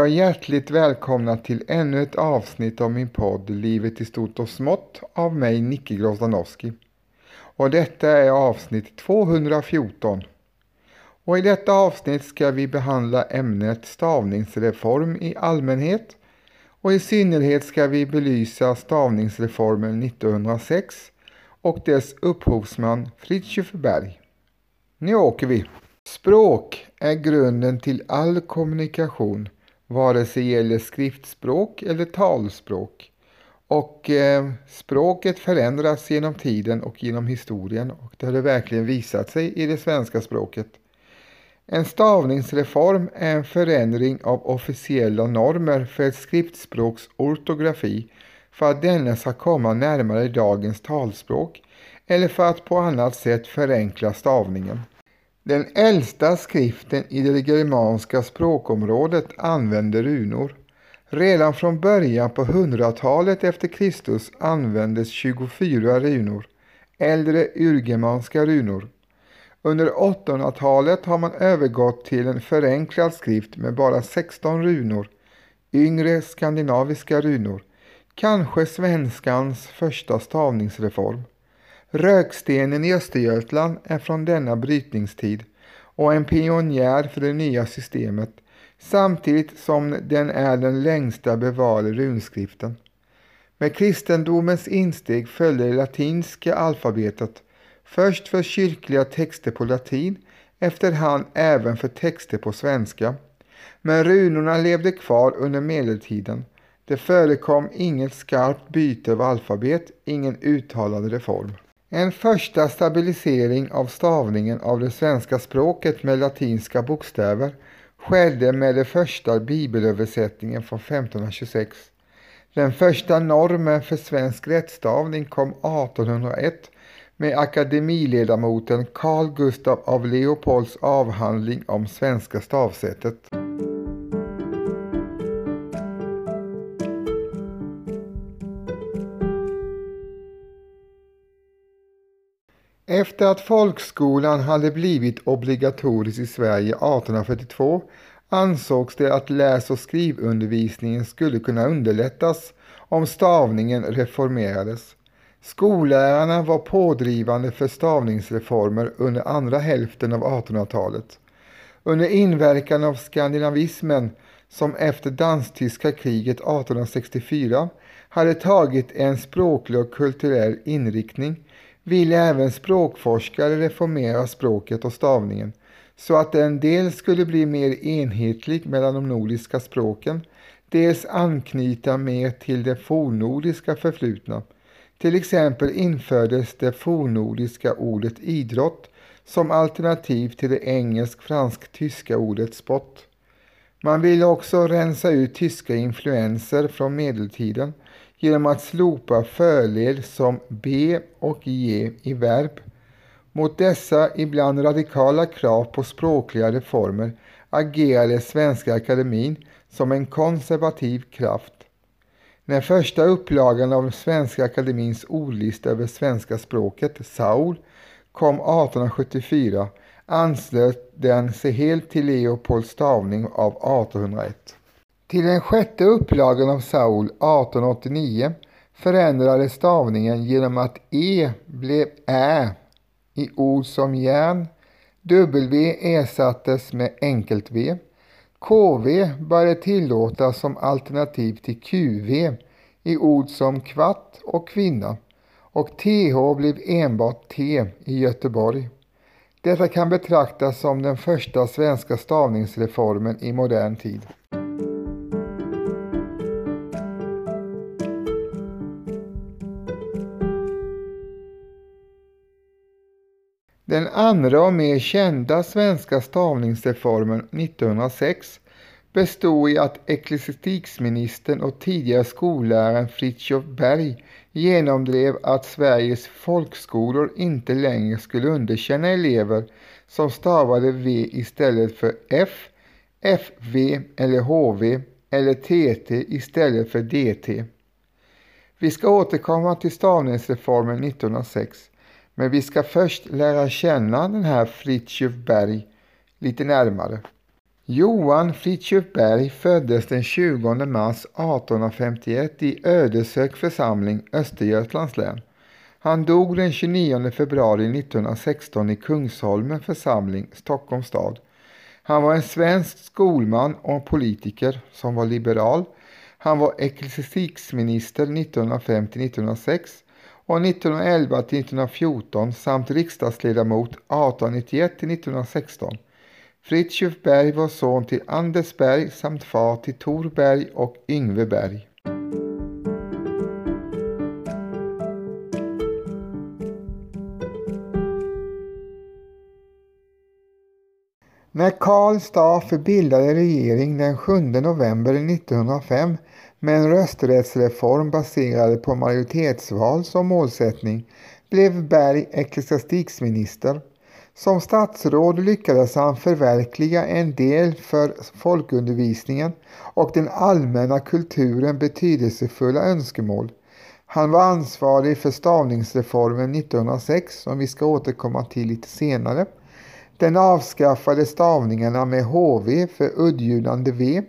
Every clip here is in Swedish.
jag hjärtligt välkomna till ännu ett avsnitt av min podd Livet i stort och smått av mig Nicke Grozdanowski. Och detta är avsnitt 214. Och i detta avsnitt ska vi behandla ämnet stavningsreform i allmänhet och i synnerhet ska vi belysa stavningsreformen 1906 och dess upphovsman Fritiof Berg. Nu åker vi! Språk är grunden till all kommunikation, vare sig det gäller skriftspråk eller talspråk. Och eh, språket förändras genom tiden och genom historien och det har det verkligen visat sig i det svenska språket. En stavningsreform är en förändring av officiella normer för ett skriftspråks ortografi för att denna ska komma närmare dagens talspråk eller för att på annat sätt förenkla stavningen. Den äldsta skriften i det germanska språkområdet använde runor. Redan från början på 100-talet efter Kristus användes 24 runor, äldre urgermanska runor. Under 800-talet har man övergått till en förenklad skrift med bara 16 runor, yngre skandinaviska runor, kanske svenskans första stavningsreform. Rökstenen i Östergötland är från denna brytningstid och en pionjär för det nya systemet samtidigt som den är den längsta bevarade runskriften. Med kristendomens insteg följde det latinska alfabetet, först för kyrkliga texter på latin, efterhand även för texter på svenska. Men runorna levde kvar under medeltiden. Det förekom inget skarpt byte av alfabet, ingen uttalad reform. En första stabilisering av stavningen av det svenska språket med latinska bokstäver skedde med den första bibelöversättningen från 1526. Den första normen för svensk rättstavning kom 1801 med akademiledamoten Carl Gustaf av Leopolds avhandling om svenska stavsättet. Efter att folkskolan hade blivit obligatorisk i Sverige 1842 ansågs det att läs och skrivundervisningen skulle kunna underlättas om stavningen reformerades. Skollärarna var pådrivande för stavningsreformer under andra hälften av 1800-talet. Under inverkan av skandinavismen som efter dansk-tyska kriget 1864 hade tagit en språklig och kulturell inriktning ville även språkforskare reformera språket och stavningen så att den dels skulle bli mer enhetlig mellan de nordiska språken, dels anknyta mer till det fornnordiska förflutna. Till exempel infördes det fornnordiska ordet idrott som alternativ till det engelsk-fransk-tyska ordet sport. Man ville också rensa ut tyska influenser från medeltiden genom att slopa förled som b och ge i verb. Mot dessa ibland radikala krav på språkliga reformer agerade Svenska Akademin som en konservativ kraft. När första upplagan av Svenska Akademins ordlista över svenska språket, Saul, kom 1874 anslöt den sig helt till Leopolds stavning av 1801. Till den sjätte upplagan av Saul 1889 förändrades stavningen genom att E blev Ä i ord som järn, W ersattes med enkelt V, KV började tillåtas som alternativ till QV i ord som kvatt och kvinna och TH blev enbart T i Göteborg. Detta kan betraktas som den första svenska stavningsreformen i modern tid. Den andra och mer kända svenska stavningsreformen 1906 bestod i att ecklesiastikministern och tidigare skolläraren Fritiof Berg genomdrev att Sveriges folkskolor inte längre skulle underkänna elever som stavade V istället för F, FV eller HV eller TT istället för DT. Vi ska återkomma till stavningsreformen 1906 men vi ska först lära känna den här Fritiof Berg lite närmare. Johan Fritiof Berg föddes den 20 mars 1851 i Ödeshög församling, Östergötlands län. Han dog den 29 februari 1916 i Kungsholmen församling, Stockholms stad. Han var en svensk skolman och politiker som var liberal. Han var ecklesiastikminister 1905-1906 och 1911 till 1914 samt riksdagsledamot 1891 till 1916. Fritiof Berg var son till Anders Berg samt far till Tor Berg och Yngve Berg. När Karl Staaff bildade regering den 7 november 1905 med en rösträttsreform baserad på majoritetsval som målsättning blev Berg ecklesiastikminister. Som statsråd lyckades han förverkliga en del för folkundervisningen och den allmänna kulturen betydelsefulla önskemål. Han var ansvarig för stavningsreformen 1906 som vi ska återkomma till lite senare. Den avskaffade stavningarna med HV för uddljudande V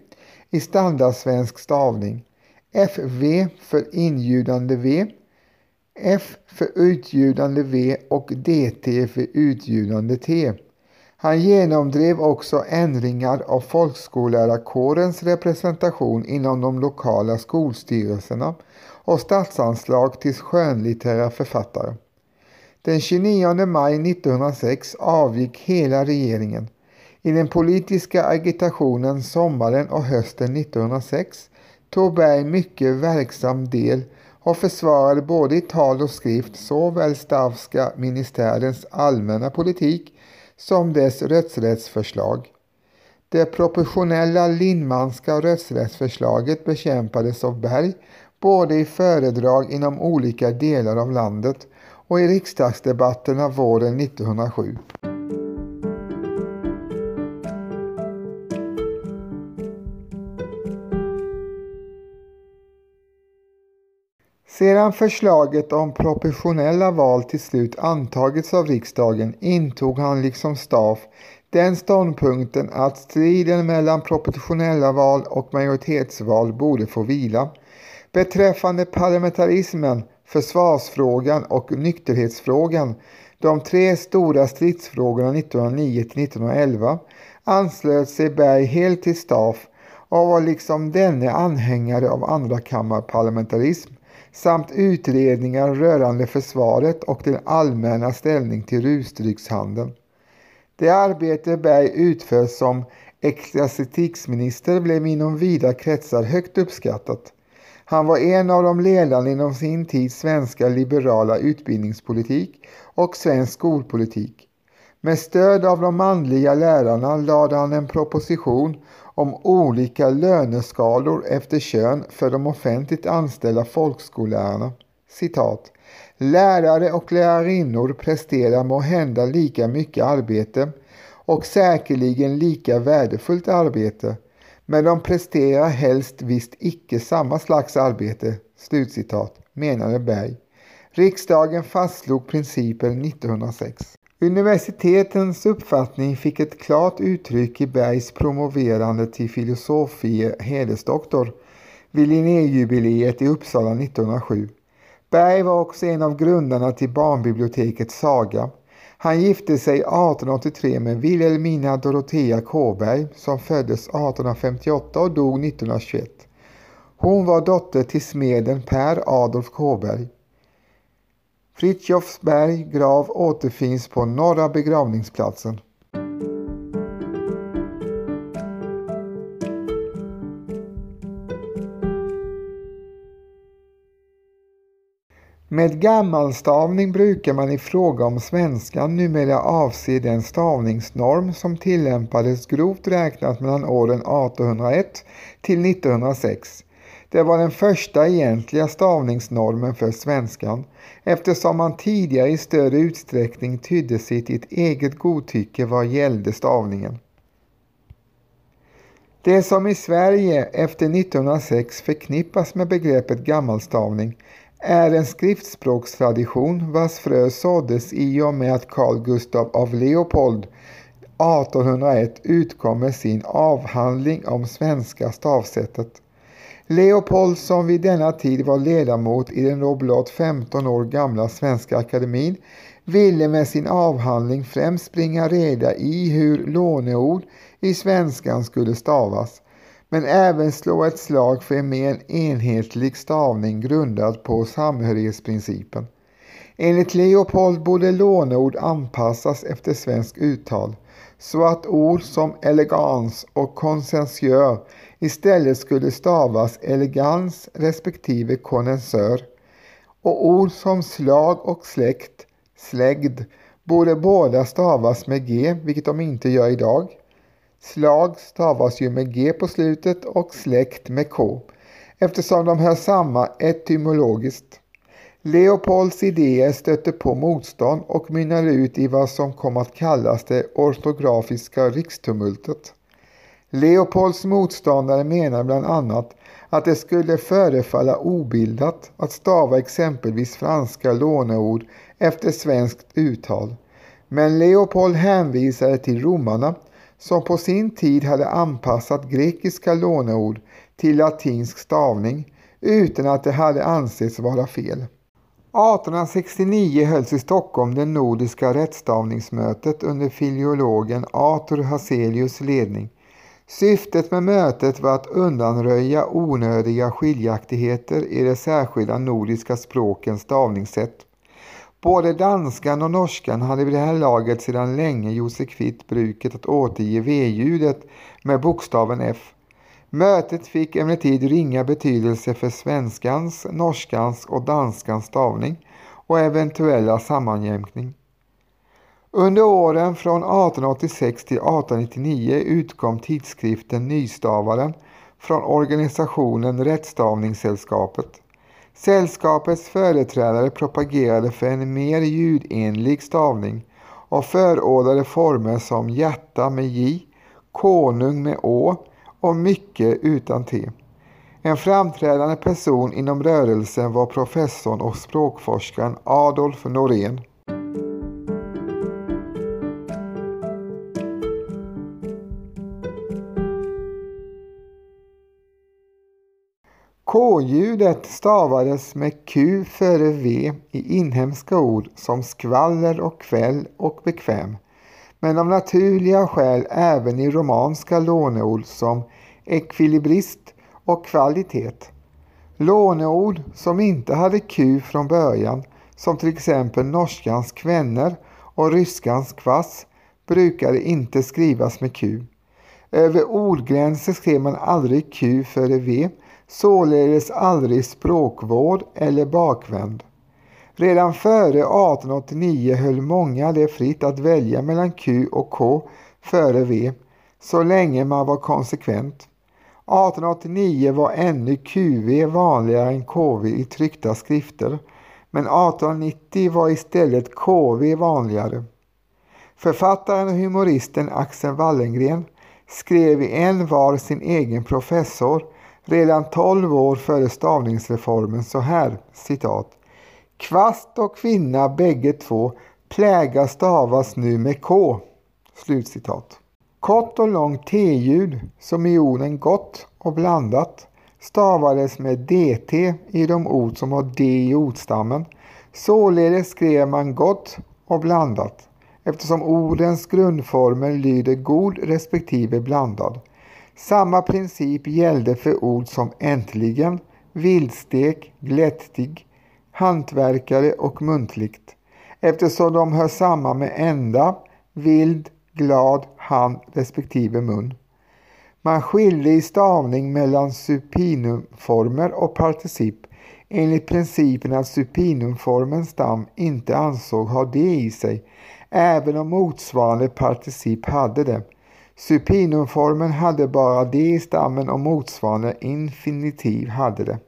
i standardsvensk stavning, FV för inljudande V, F för utljudande V och DT för utljudande T. Han genomdrev också ändringar av folkskollärarkårens representation inom de lokala skolstyrelserna och statsanslag till skönlitterära författare. Den 29 maj 1906 avgick hela regeringen. I den politiska agitationen sommaren och hösten 1906 tog Berg mycket verksam del och försvarade både i tal och skrift såväl Stavska ministärens allmänna politik som dess rösträttsförslag. Det proportionella Lindmanska rösträttsförslaget bekämpades av Berg både i föredrag inom olika delar av landet och i riksdagsdebatterna våren 1907. Sedan förslaget om proportionella val till slut antagits av riksdagen intog han liksom Staff den ståndpunkten att striden mellan proportionella val och majoritetsval borde få vila. Beträffande parlamentarismen, försvarsfrågan och nykterhetsfrågan, de tre stora stridsfrågorna 1909-1911, anslöt sig Berg helt till Staff och var liksom denne anhängare av andrakammarparlamentarism samt utredningar rörande försvaret och den allmänna ställning till rusdryckshandeln. Det arbete Berg utför som ecklesiastikminister blev inom vida kretsar högt uppskattat. Han var en av de ledande inom sin tids svenska liberala utbildningspolitik och svensk skolpolitik. Med stöd av de manliga lärarna lade han en proposition om olika löneskalor efter kön för de offentligt anställda folkskollärarna. Citat. Lärare och lärarinnor presterar må hända lika mycket arbete och säkerligen lika värdefullt arbete, men de presterar helst visst icke samma slags arbete, slutcitat, menade Berg. Riksdagen fastslog principen 1906. Universitetens uppfattning fick ett klart uttryck i Bergs promoverande till filosofie hedersdoktor vid Linnéjubileet i Uppsala 1907. Berg var också en av grundarna till barnbiblioteket Saga. Han gifte sig 1883 med Wilhelmina Dorothea Kåberg som föddes 1858 och dog 1921. Hon var dotter till smeden Per Adolf Kåberg. Frithiofsberg grav återfinns på norra begravningsplatsen. Med gammalstavning brukar man i fråga om svenskan numera avse den stavningsnorm som tillämpades grovt räknat mellan åren 1801 till 1906 det var den första egentliga stavningsnormen för svenskan eftersom man tidigare i större utsträckning tydde sitt ett eget godtycke vad gällde stavningen. Det som i Sverige efter 1906 förknippas med begreppet gammalstavning är en skriftspråkstradition vars frö såddes i och med att Carl Gustaf av Leopold 1801 utkom med sin avhandling om svenska stavsättet. Leopold som vid denna tid var ledamot i den då blott 15 år gamla Svenska Akademin ville med sin avhandling främst bringa reda i hur låneord i svenskan skulle stavas men även slå ett slag för en mer enhetlig stavning grundad på samhörighetsprincipen. Enligt Leopold borde låneord anpassas efter svensk uttal så att ord som elegans och konsensör istället skulle stavas elegans respektive konnässör och ord som slag och släkt, slägd, borde båda stavas med G, vilket de inte gör idag. Slag stavas ju med G på slutet och släkt med K eftersom de hör samman etymologiskt. Leopolds idéer stötte på motstånd och mynnade ut i vad som kom att kallas det ortografiska rikstumultet. Leopolds motståndare menar bland annat att det skulle förefalla obildat att stava exempelvis franska låneord efter svenskt uttal. Men Leopold hänvisade till romarna som på sin tid hade anpassat grekiska låneord till latinsk stavning utan att det hade ansetts vara fel. 1869 hölls i Stockholm det nordiska rättstavningsmötet under filologen Arthur Hazelius ledning. Syftet med mötet var att undanröja onödiga skiljaktigheter i de särskilda nordiska språkens stavningssätt. Både danskan och norskan hade vid det här laget sedan länge gjort sig kvitt bruket att återge V-ljudet med bokstaven F. Mötet fick emellertid ringa betydelse för svenskans, norskans och danskans stavning och eventuella sammanjämkning. Under åren från 1886 till 1899 utkom tidskriften Nystavaren från organisationen Rättstavningssällskapet. Sällskapets företrädare propagerade för en mer ljudenlig stavning och förordade former som hjärta med J, konung med Å och mycket utan T. En framträdande person inom rörelsen var professorn och språkforskaren Adolf Norén. K-ljudet stavades med Q före V i inhemska ord som skvaller och kväll och bekväm, men av naturliga skäl även i romanska låneord som ekvilibrist och kvalitet. Låneord som inte hade Q från början, som till exempel norskans kvänner och ryskans kvass, brukade inte skrivas med Q. Över ordgränser skrev man aldrig Q före V således aldrig språkvård eller bakvänd. Redan före 1889 höll många det fritt att välja mellan Q och K före V, så länge man var konsekvent. 1889 var ännu QV vanligare än KV i tryckta skrifter, men 1890 var istället KV vanligare. Författaren och humoristen Axel Wallengren skrev i En var sin egen professor redan 12 år före stavningsreformen så här, citat. Kvast och kvinna bägge två, pläga stavas nu med K. Slutcitat. Kort och långt T-ljud, som i orden gott och blandat, stavades med DT i de ord som har D i ordstammen. Således skrev man gott och blandat, eftersom ordens grundformer lyder god respektive blandad. Samma princip gällde för ord som äntligen, vildstek, glättig, hantverkare och muntligt eftersom de hör samman med ända, vild, glad, hand respektive mun. Man skilde i stavning mellan supinumformer och particip enligt principen att supinumformens stam inte ansåg ha det i sig, även om motsvarande particip hade det. Supinumformen hade bara det i stammen och motsvarande infinitiv hade det.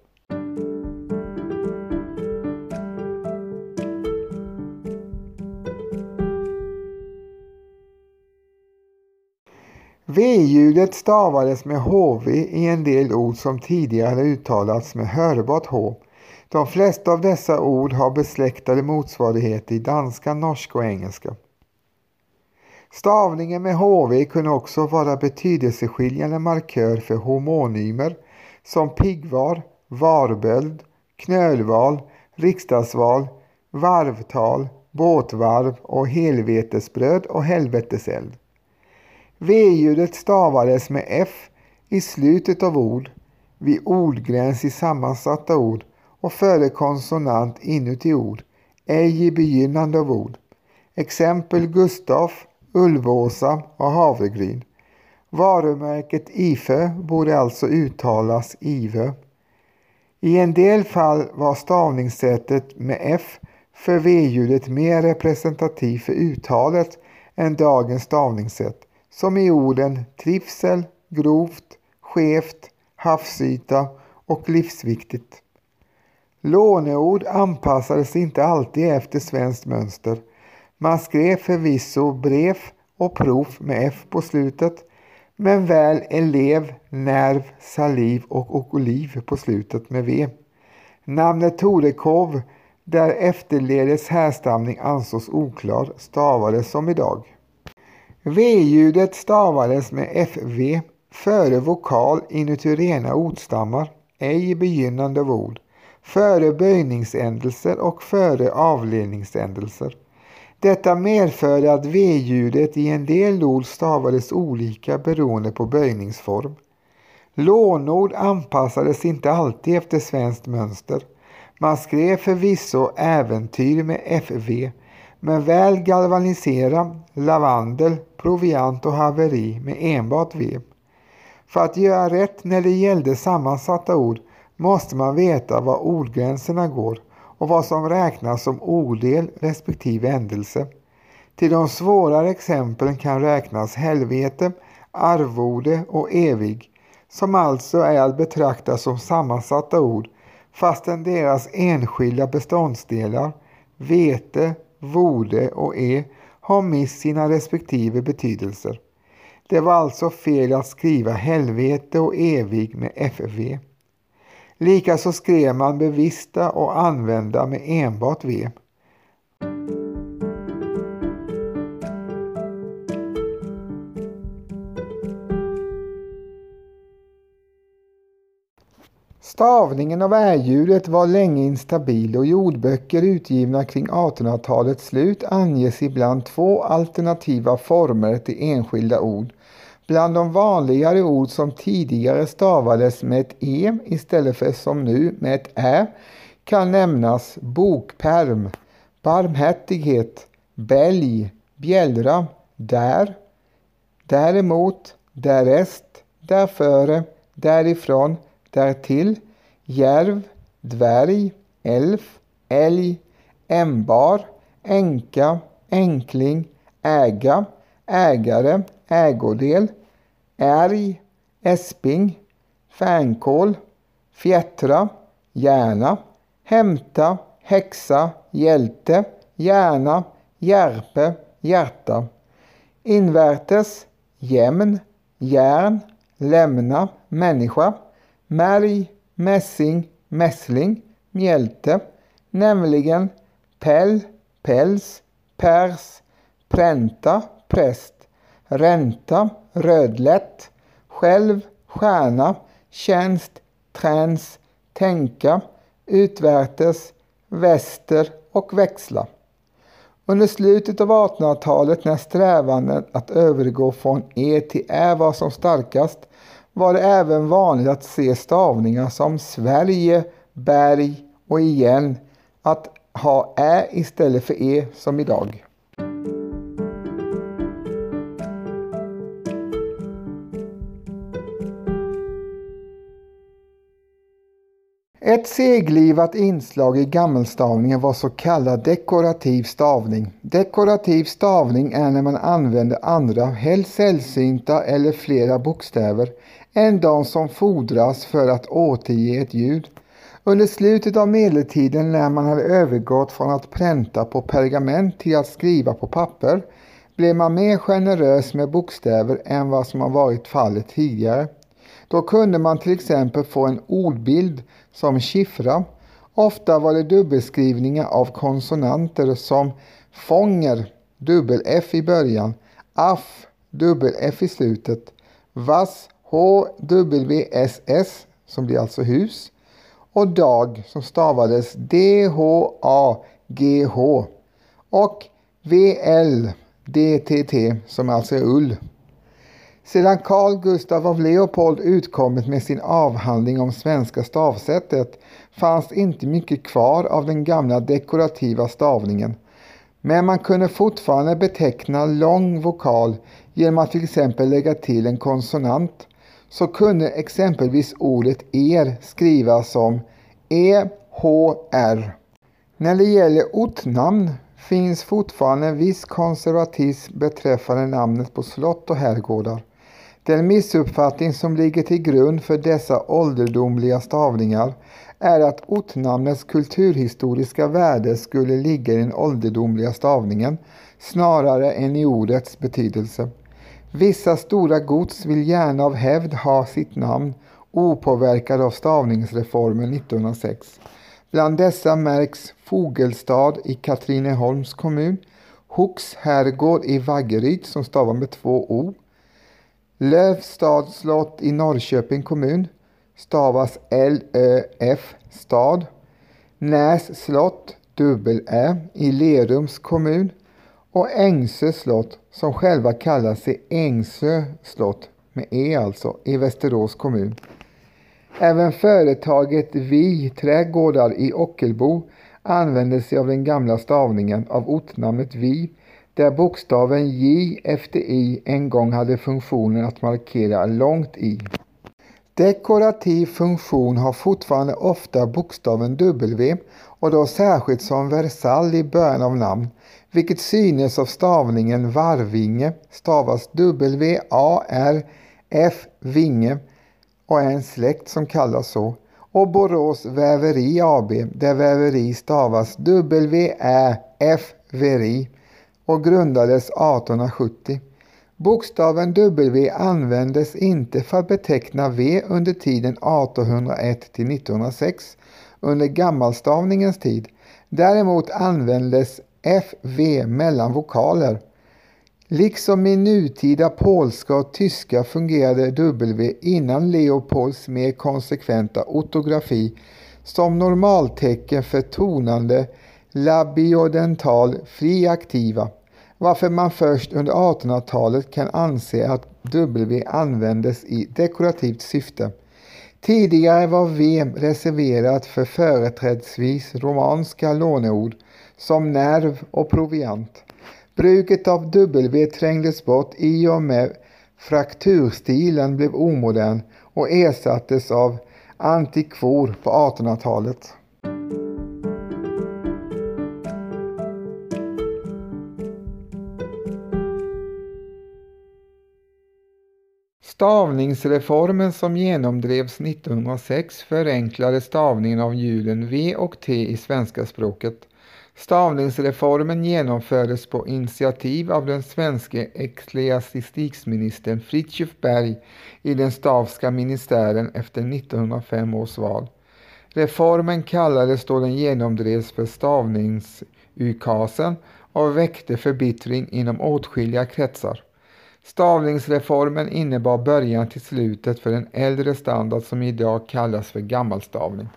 V-ljudet stavades med HV i en del ord som tidigare hade uttalats med hörbart H. De flesta av dessa ord har besläktade motsvarigheter i danska, norska och engelska. Stavningen med HV kunde också vara betydelseskiljande markör för homonymer som piggvar, varböld, knölval, riksdagsval, varvtal, båtvarv och helvetesbröd och helveteseld. V-ljudet stavades med F i slutet av ord, vid ordgräns i sammansatta ord och före konsonant inuti ord, ej i begynnande av ord. Exempel Gustaf, Ulvåsa och havregryn. Varumärket Ifö borde alltså uttalas Ivö. I en del fall var stavningssättet med F för V-ljudet mer representativt för uttalet än dagens stavningssätt, som i orden trivsel, grovt, skevt, havsyta och livsviktigt. Låneord anpassades inte alltid efter svenskt mönster. Man skrev förvisso brev och prov med F på slutet, men väl elev, nerv, saliv och oliv på slutet med V. Namnet Torekov, där efterledes härstamning ansågs oklar, stavades som idag. V-ljudet stavades med FV före vokal inuti rena ordstammar, ej i begynnande av ord, före böjningsändelser och före avledningsändelser. Detta medförde att V-ljudet i en del ord stavades olika beroende på böjningsform. Lånord anpassades inte alltid efter svenskt mönster. Man skrev förvisso äventyr med FV, men väl galvanisera, lavandel, proviant och haveri med enbart V. För att göra rätt när det gällde sammansatta ord måste man veta var ordgränserna går och vad som räknas som odel respektive ändelse. Till de svårare exemplen kan räknas helvete, arvode och evig, som alltså är att betrakta som sammansatta ord fastän deras enskilda beståndsdelar, vete, vode och e, har mist sina respektive betydelser. Det var alltså fel att skriva helvete och evig med FV. Likaså skrev man bevista och använda med enbart V. Stavningen av ä-ljudet var länge instabil och i ordböcker utgivna kring 1800-talets slut anges ibland två alternativa former till enskilda ord Bland de vanligare ord som tidigare stavades med ett e istället för som nu med ett ä kan nämnas bokperm, barmhärtighet, bälg, bjällra, där, däremot, därest, därföre, därifrån, därtill, järv, dvärg, elf, älg, ämbar, änka, änkling, äga, ägare, ägodel, älg, äsping, fänkål, fjättra, hjärna, hämta, häxa, hjälte, hjärna, järpe, hjärta. Invärtes, jämn, järn, lämna, människa, märg, mässing, mässling, mjälte, nämligen päll, päls, pers, pränta, präst, ränta, rödlätt, själv, stjärna, tjänst, träns, tänka, utvärtes, väster och växla. Under slutet av 1800-talet när strävanden att övergå från E till Ä var som starkast var det även vanligt att se stavningar som Sverige, berg och igen att ha Ä istället för E som idag. Ett seglivat inslag i gammelstavningen var så kallad dekorativ stavning. Dekorativ stavning är när man använder andra, helst sällsynta eller flera bokstäver än de som fordras för att återge ett ljud. Under slutet av medeltiden när man hade övergått från att pränta på pergament till att skriva på papper blev man mer generös med bokstäver än vad som har varit fallet tidigare. Då kunde man till exempel få en ordbild som chiffra. Ofta var det dubbelskrivningar av konsonanter som fånger, dubbel-f i början, aff, dubbel F i slutet, vass, HWSS som blir alltså hus och dag som stavades D-H-A-G-H och VL DTT som alltså är ull. Sedan Carl Gustav av Leopold utkommit med sin avhandling om svenska stavsättet fanns inte mycket kvar av den gamla dekorativa stavningen. Men man kunde fortfarande beteckna lång vokal genom att till exempel lägga till en konsonant. Så kunde exempelvis ordet er skrivas som EHR. När det gäller ortnamn finns fortfarande en viss konservatism beträffande namnet på slott och herrgårdar. Den missuppfattning som ligger till grund för dessa ålderdomliga stavningar är att ortnamnets kulturhistoriska värde skulle ligga i den ålderdomliga stavningen snarare än i ordets betydelse. Vissa stora gods vill gärna av hävd ha sitt namn opåverkad av stavningsreformen 1906. Bland dessa märks Fogelstad i Katrineholms kommun, Hooks herrgård i Vaggeryd som stavar med två O, Lövstad slott i Norrköping kommun stavas L-Ö-F stad. Näs slott dubbel-Ä i Lerums kommun och Ängsö slott som själva kallar sig Ängsö slott med E alltså i Västerås kommun. Även företaget Vi trädgårdar i Ockelbo använder sig av den gamla stavningen av ortnamnet Vi där bokstaven J efter I en gång hade funktionen att markera långt i. Dekorativ funktion har fortfarande ofta bokstaven W och då särskilt som versall i början av namn, vilket synes av stavningen Varvinge stavas W-A-R-F Vinge och är en släkt som kallas så och Borås Väveri AB där väveri stavas W-Ä-F Veri och grundades 1870. Bokstaven W användes inte för att beteckna V under tiden 1801 till 1906 under gammalstavningens tid. Däremot användes FV mellan vokaler. Liksom i nutida polska och tyska fungerade W innan Leopolds mer konsekventa ortografi som normaltecken för tonande labiodental friaktiva, varför man först under 1800-talet kan anse att W användes i dekorativt syfte. Tidigare var V reserverat för företrädesvis romanska låneord som nerv och proviant. Bruket av W trängdes bort i och med frakturstilen blev omodern och ersattes av antikvor på 1800-talet. Stavningsreformen som genomdrevs 1906 förenklade stavningen av ljuden V och T i svenska språket. Stavningsreformen genomfördes på initiativ av den svenske ecklesiastikministern Fritiof Berg i den stavska ministären efter 1905 års val. Reformen kallades då den genomdrevs för stavningsukasen och väckte förbittring inom åtskilliga kretsar. Stavningsreformen innebar början till slutet för en äldre standard som idag kallas för gammalstavning.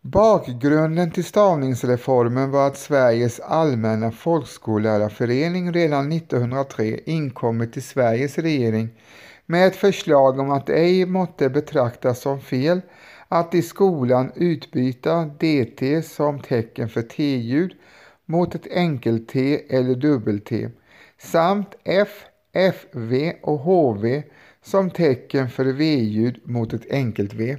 Bakgrunden till stavningsreformen var att Sveriges allmänna folkskollärarförening redan 1903 inkommit till Sveriges regering med ett förslag om att ej måtte betraktas som fel att i skolan utbyta DT som tecken för T-ljud mot ett enkel-T eller dubbel-T samt F FV och HV som tecken för V-ljud mot ett enkelt V.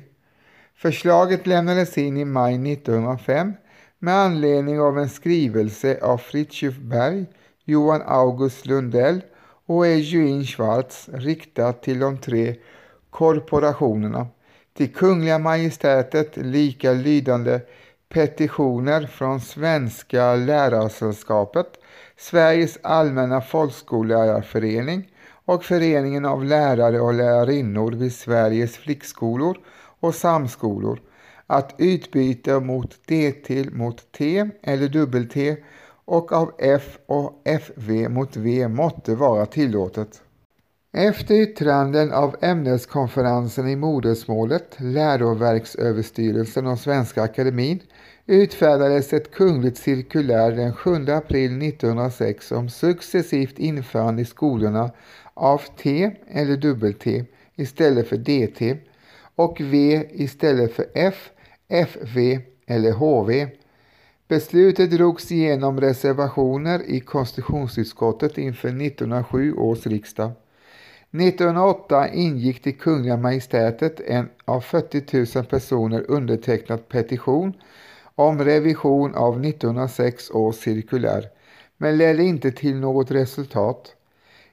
Förslaget lämnades in i maj 1905 med anledning av en skrivelse av Fritiof Berg, Johan August Lundell och Eugene Schwartz riktad till de tre korporationerna, till Kungliga Majestätet lika lydande petitioner från Svenska Lärarsällskapet Sveriges allmänna folkskollärarförening och Föreningen av lärare och lärarinnor vid Sveriges flickskolor och samskolor att utbyta mot DT mot T eller dubbel-T och av F och FV mot V måtte vara tillåtet. Efter yttranden av ämneskonferensen i modersmålet, Läroverksöverstyrelsen och Svenska Akademin utfärdades ett kungligt cirkulär den 7 april 1906 om successivt införande i skolorna av T eller dubbel-T istället för DT och V istället för F, FV eller HV. Beslutet drogs igenom reservationer i konstitutionsutskottet inför 1907 års riksdag. 1908 ingick till Kungliga Majestätet en av 40 000 personer undertecknad petition om revision av 1906 års cirkulär, men ledde inte till något resultat.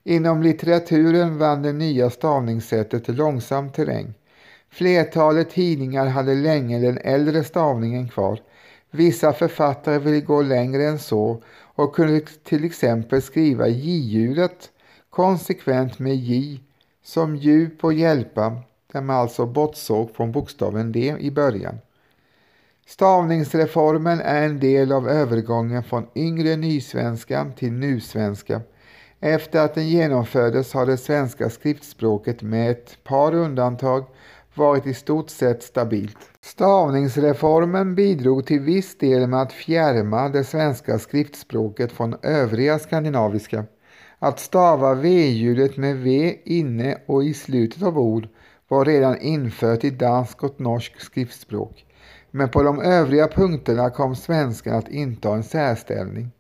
Inom litteraturen vann det nya stavningssättet långsam terräng. Flertalet tidningar hade länge den äldre stavningen kvar. Vissa författare ville gå längre än så och kunde till exempel skriva j-ljudet konsekvent med j som djup och hjälpa, där man alltså bortsåg från bokstaven d i början. Stavningsreformen är en del av övergången från yngre nysvenska till nusvenska. Efter att den genomfördes har det svenska skriftspråket med ett par undantag varit i stort sett stabilt. Stavningsreformen bidrog till viss del med att fjärma det svenska skriftspråket från övriga skandinaviska. Att stava v-ljudet med v inne och i slutet av ord var redan infört i dansk och norsk skriftspråk. Men på de övriga punkterna kom svenskan att inta en särställning.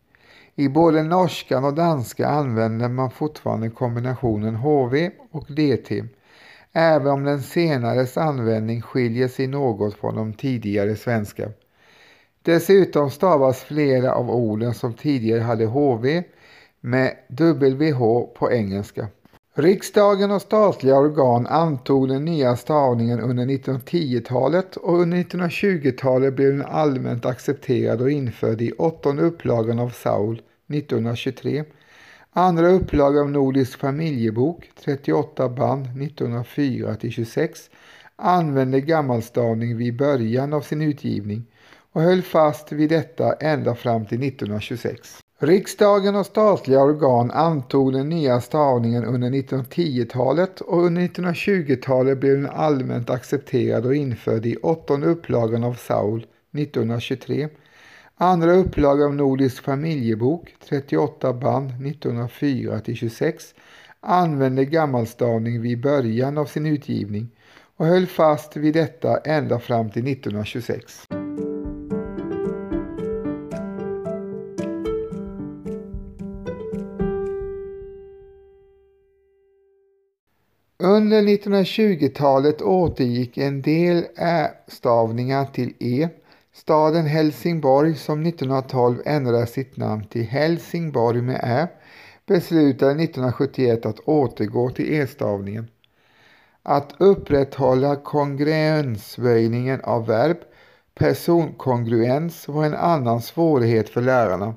I både norskan och danska använder man fortfarande kombinationen HV och DT, även om den senares användning skiljer sig något från de tidigare svenska. Dessutom stavas flera av orden som tidigare hade HV med WH på engelska. Riksdagen och statliga organ antog den nya stavningen under 1910-talet och under 1920-talet blev den allmänt accepterad och införd i åttonde upplagan av Saul 1923, andra upplagan av Nordisk familjebok 38 band 1904-26 använde gammalstavning vid början av sin utgivning och höll fast vid detta ända fram till 1926. Riksdagen och statliga organ antog den nya stavningen under 1910-talet och under 1920-talet blev den allmänt accepterad och införd i åttonde upplagan av Saul 1923, andra upplagan av Nordisk familjebok 38 band 1904-26 använde gammalstavning vid början av sin utgivning och höll fast vid detta ända fram till 1926. Under 1920-talet återgick en del ä-stavningar till e. Staden Helsingborg som 1912 ändrade sitt namn till Helsingborg med ä beslutade 1971 att återgå till e-stavningen. Att upprätthålla kongruensböjningen av verb, personkongruens, var en annan svårighet för lärarna.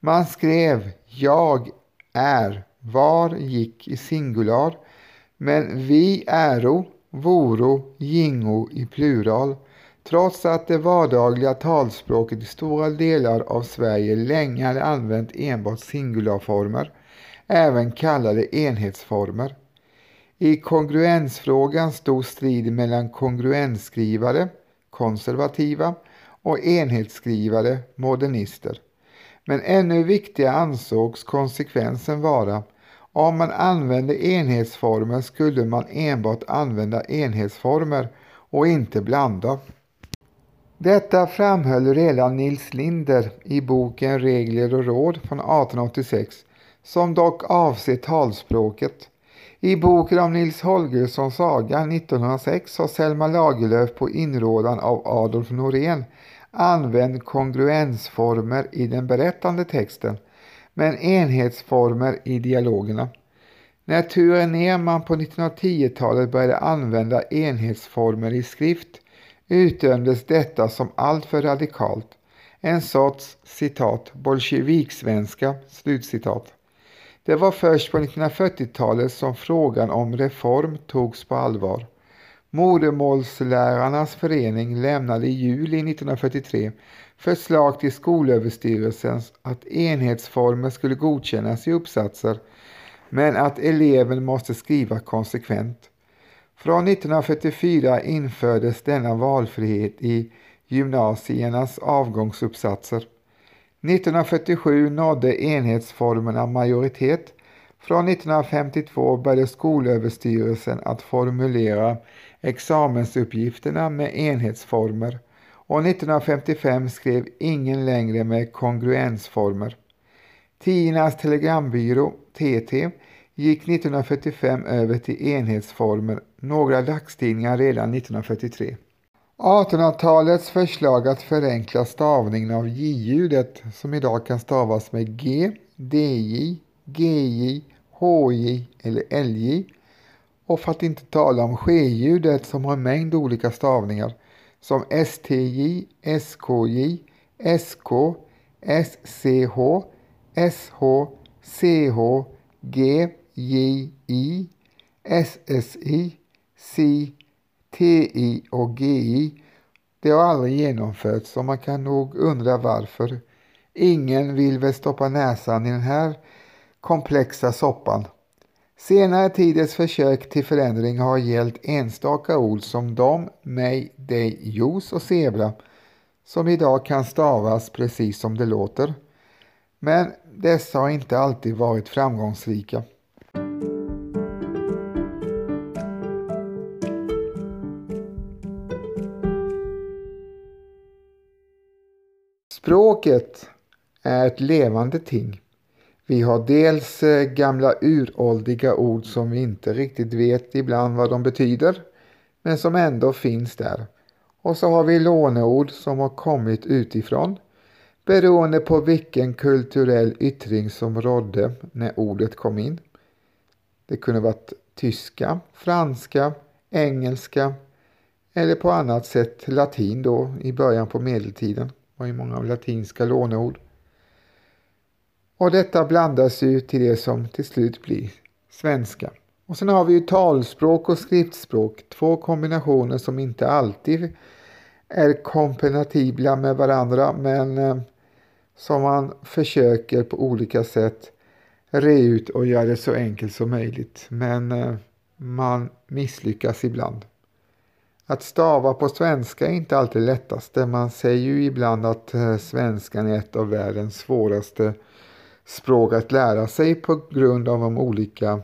Man skrev jag är, var gick i singular men vi äro, voro, gingo i plural, trots att det vardagliga talspråket i stora delar av Sverige länge hade använt enbart singularformer, även kallade enhetsformer. I kongruensfrågan stod strid mellan kongruensskrivare, konservativa, och enhetsskrivare, modernister. Men ännu viktigare ansågs konsekvensen vara om man använde enhetsformer skulle man enbart använda enhetsformer och inte blanda. Detta framhöll redan Nils Linder i boken Regler och råd från 1886 som dock avser talspråket. I boken om Nils Holgerssons saga 1906 har Selma Lagerlöf på inrådan av Adolf Norén använt kongruensformer i den berättande texten men enhetsformer i dialogerna. När Ture Nerman på 1910-talet började använda enhetsformer i skrift utdömdes detta som alltför radikalt. En sorts citat bolsjeviksvenska. Slutcitat. Det var först på 1940-talet som frågan om reform togs på allvar. Modermålslärarnas förening lämnade i juli 1943 förslag till Skolöverstyrelsen att enhetsformer skulle godkännas i uppsatser men att eleven måste skriva konsekvent. Från 1944 infördes denna valfrihet i gymnasiernas avgångsuppsatser. 1947 nådde enhetsformerna majoritet. Från 1952 började Skolöverstyrelsen att formulera examensuppgifterna med enhetsformer och 1955 skrev ingen längre med kongruensformer. Tidernas telegrambyrå, TT, gick 1945 över till enhetsformer, några dagstidningar redan 1943. 1800-talets förslag att förenkla stavningen av j-ljudet som idag kan stavas med g, dj, gj, hj eller lj och för att inte tala om ske-ljudet som har en mängd olika stavningar som stj, skj, sk, sch, sh, ch, g, j, i, ssi, si, ti och gi. Det har aldrig genomförts och man kan nog undra varför. Ingen vill väl stoppa näsan i den här komplexa soppan. Senare tiders försök till förändring har gällt enstaka ord som dom, mig, dig, juice och zebra som idag kan stavas precis som det låter. Men dessa har inte alltid varit framgångsrika. Språket är ett levande ting. Vi har dels eh, gamla uråldriga ord som vi inte riktigt vet ibland vad de betyder, men som ändå finns där. Och så har vi låneord som har kommit utifrån, beroende på vilken kulturell yttring som rådde när ordet kom in. Det kunde varit tyska, franska, engelska eller på annat sätt latin då i början på medeltiden Det var ju många latinska låneord. Och detta blandas ju till det som till slut blir svenska. Och sen har vi ju talspråk och skriftspråk, två kombinationer som inte alltid är kompatibla med varandra men eh, som man försöker på olika sätt re ut och göra det så enkelt som möjligt. Men eh, man misslyckas ibland. Att stava på svenska är inte alltid lättaste. Man säger ju ibland att eh, svenskan är ett av världens svåraste språk att lära sig på grund av de olika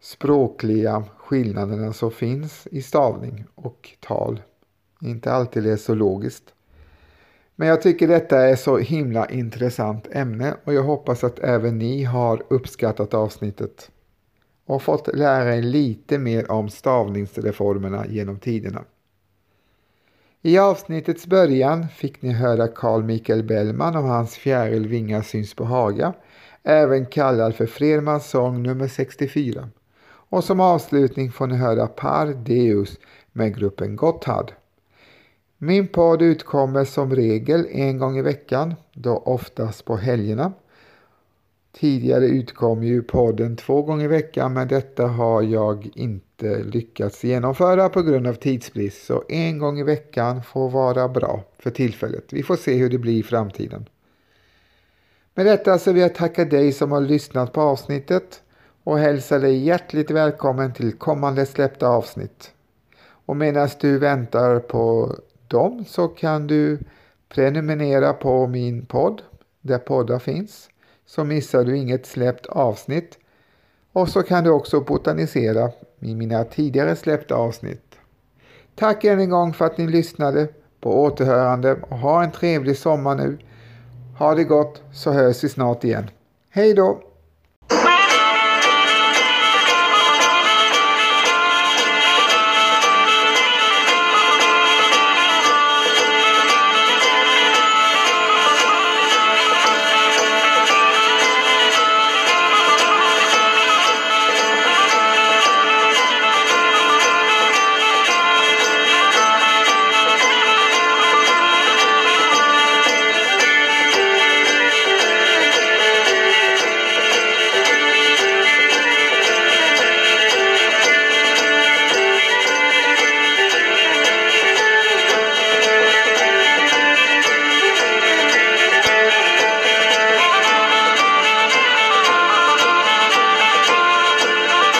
språkliga skillnaderna som finns i stavning och tal. Inte alltid det är så logiskt. Men jag tycker detta är så himla intressant ämne och jag hoppas att även ni har uppskattat avsnittet och fått lära er lite mer om stavningsreformerna genom tiderna. I avsnittets början fick ni höra Carl Michael Bellman och hans Fjärilvingar syns på Haga, även kallad för Fredmans sång nummer 64. Och som avslutning får ni höra Par Deus med gruppen Gotthard. Min podd utkommer som regel en gång i veckan, då oftast på helgerna. Tidigare utkom ju podden två gånger i veckan men detta har jag inte lyckats genomföra på grund av tidsbrist så en gång i veckan får vara bra för tillfället. Vi får se hur det blir i framtiden. Med detta så vill jag tacka dig som har lyssnat på avsnittet och hälsa dig hjärtligt välkommen till kommande släppta avsnitt. Och medan du väntar på dem så kan du prenumerera på min podd där poddar finns så missar du inget släppt avsnitt och så kan du också botanisera i mina tidigare släppta avsnitt. Tack än en gång för att ni lyssnade på återhörande och ha en trevlig sommar nu. Ha det gott så hörs vi snart igen. Hej då!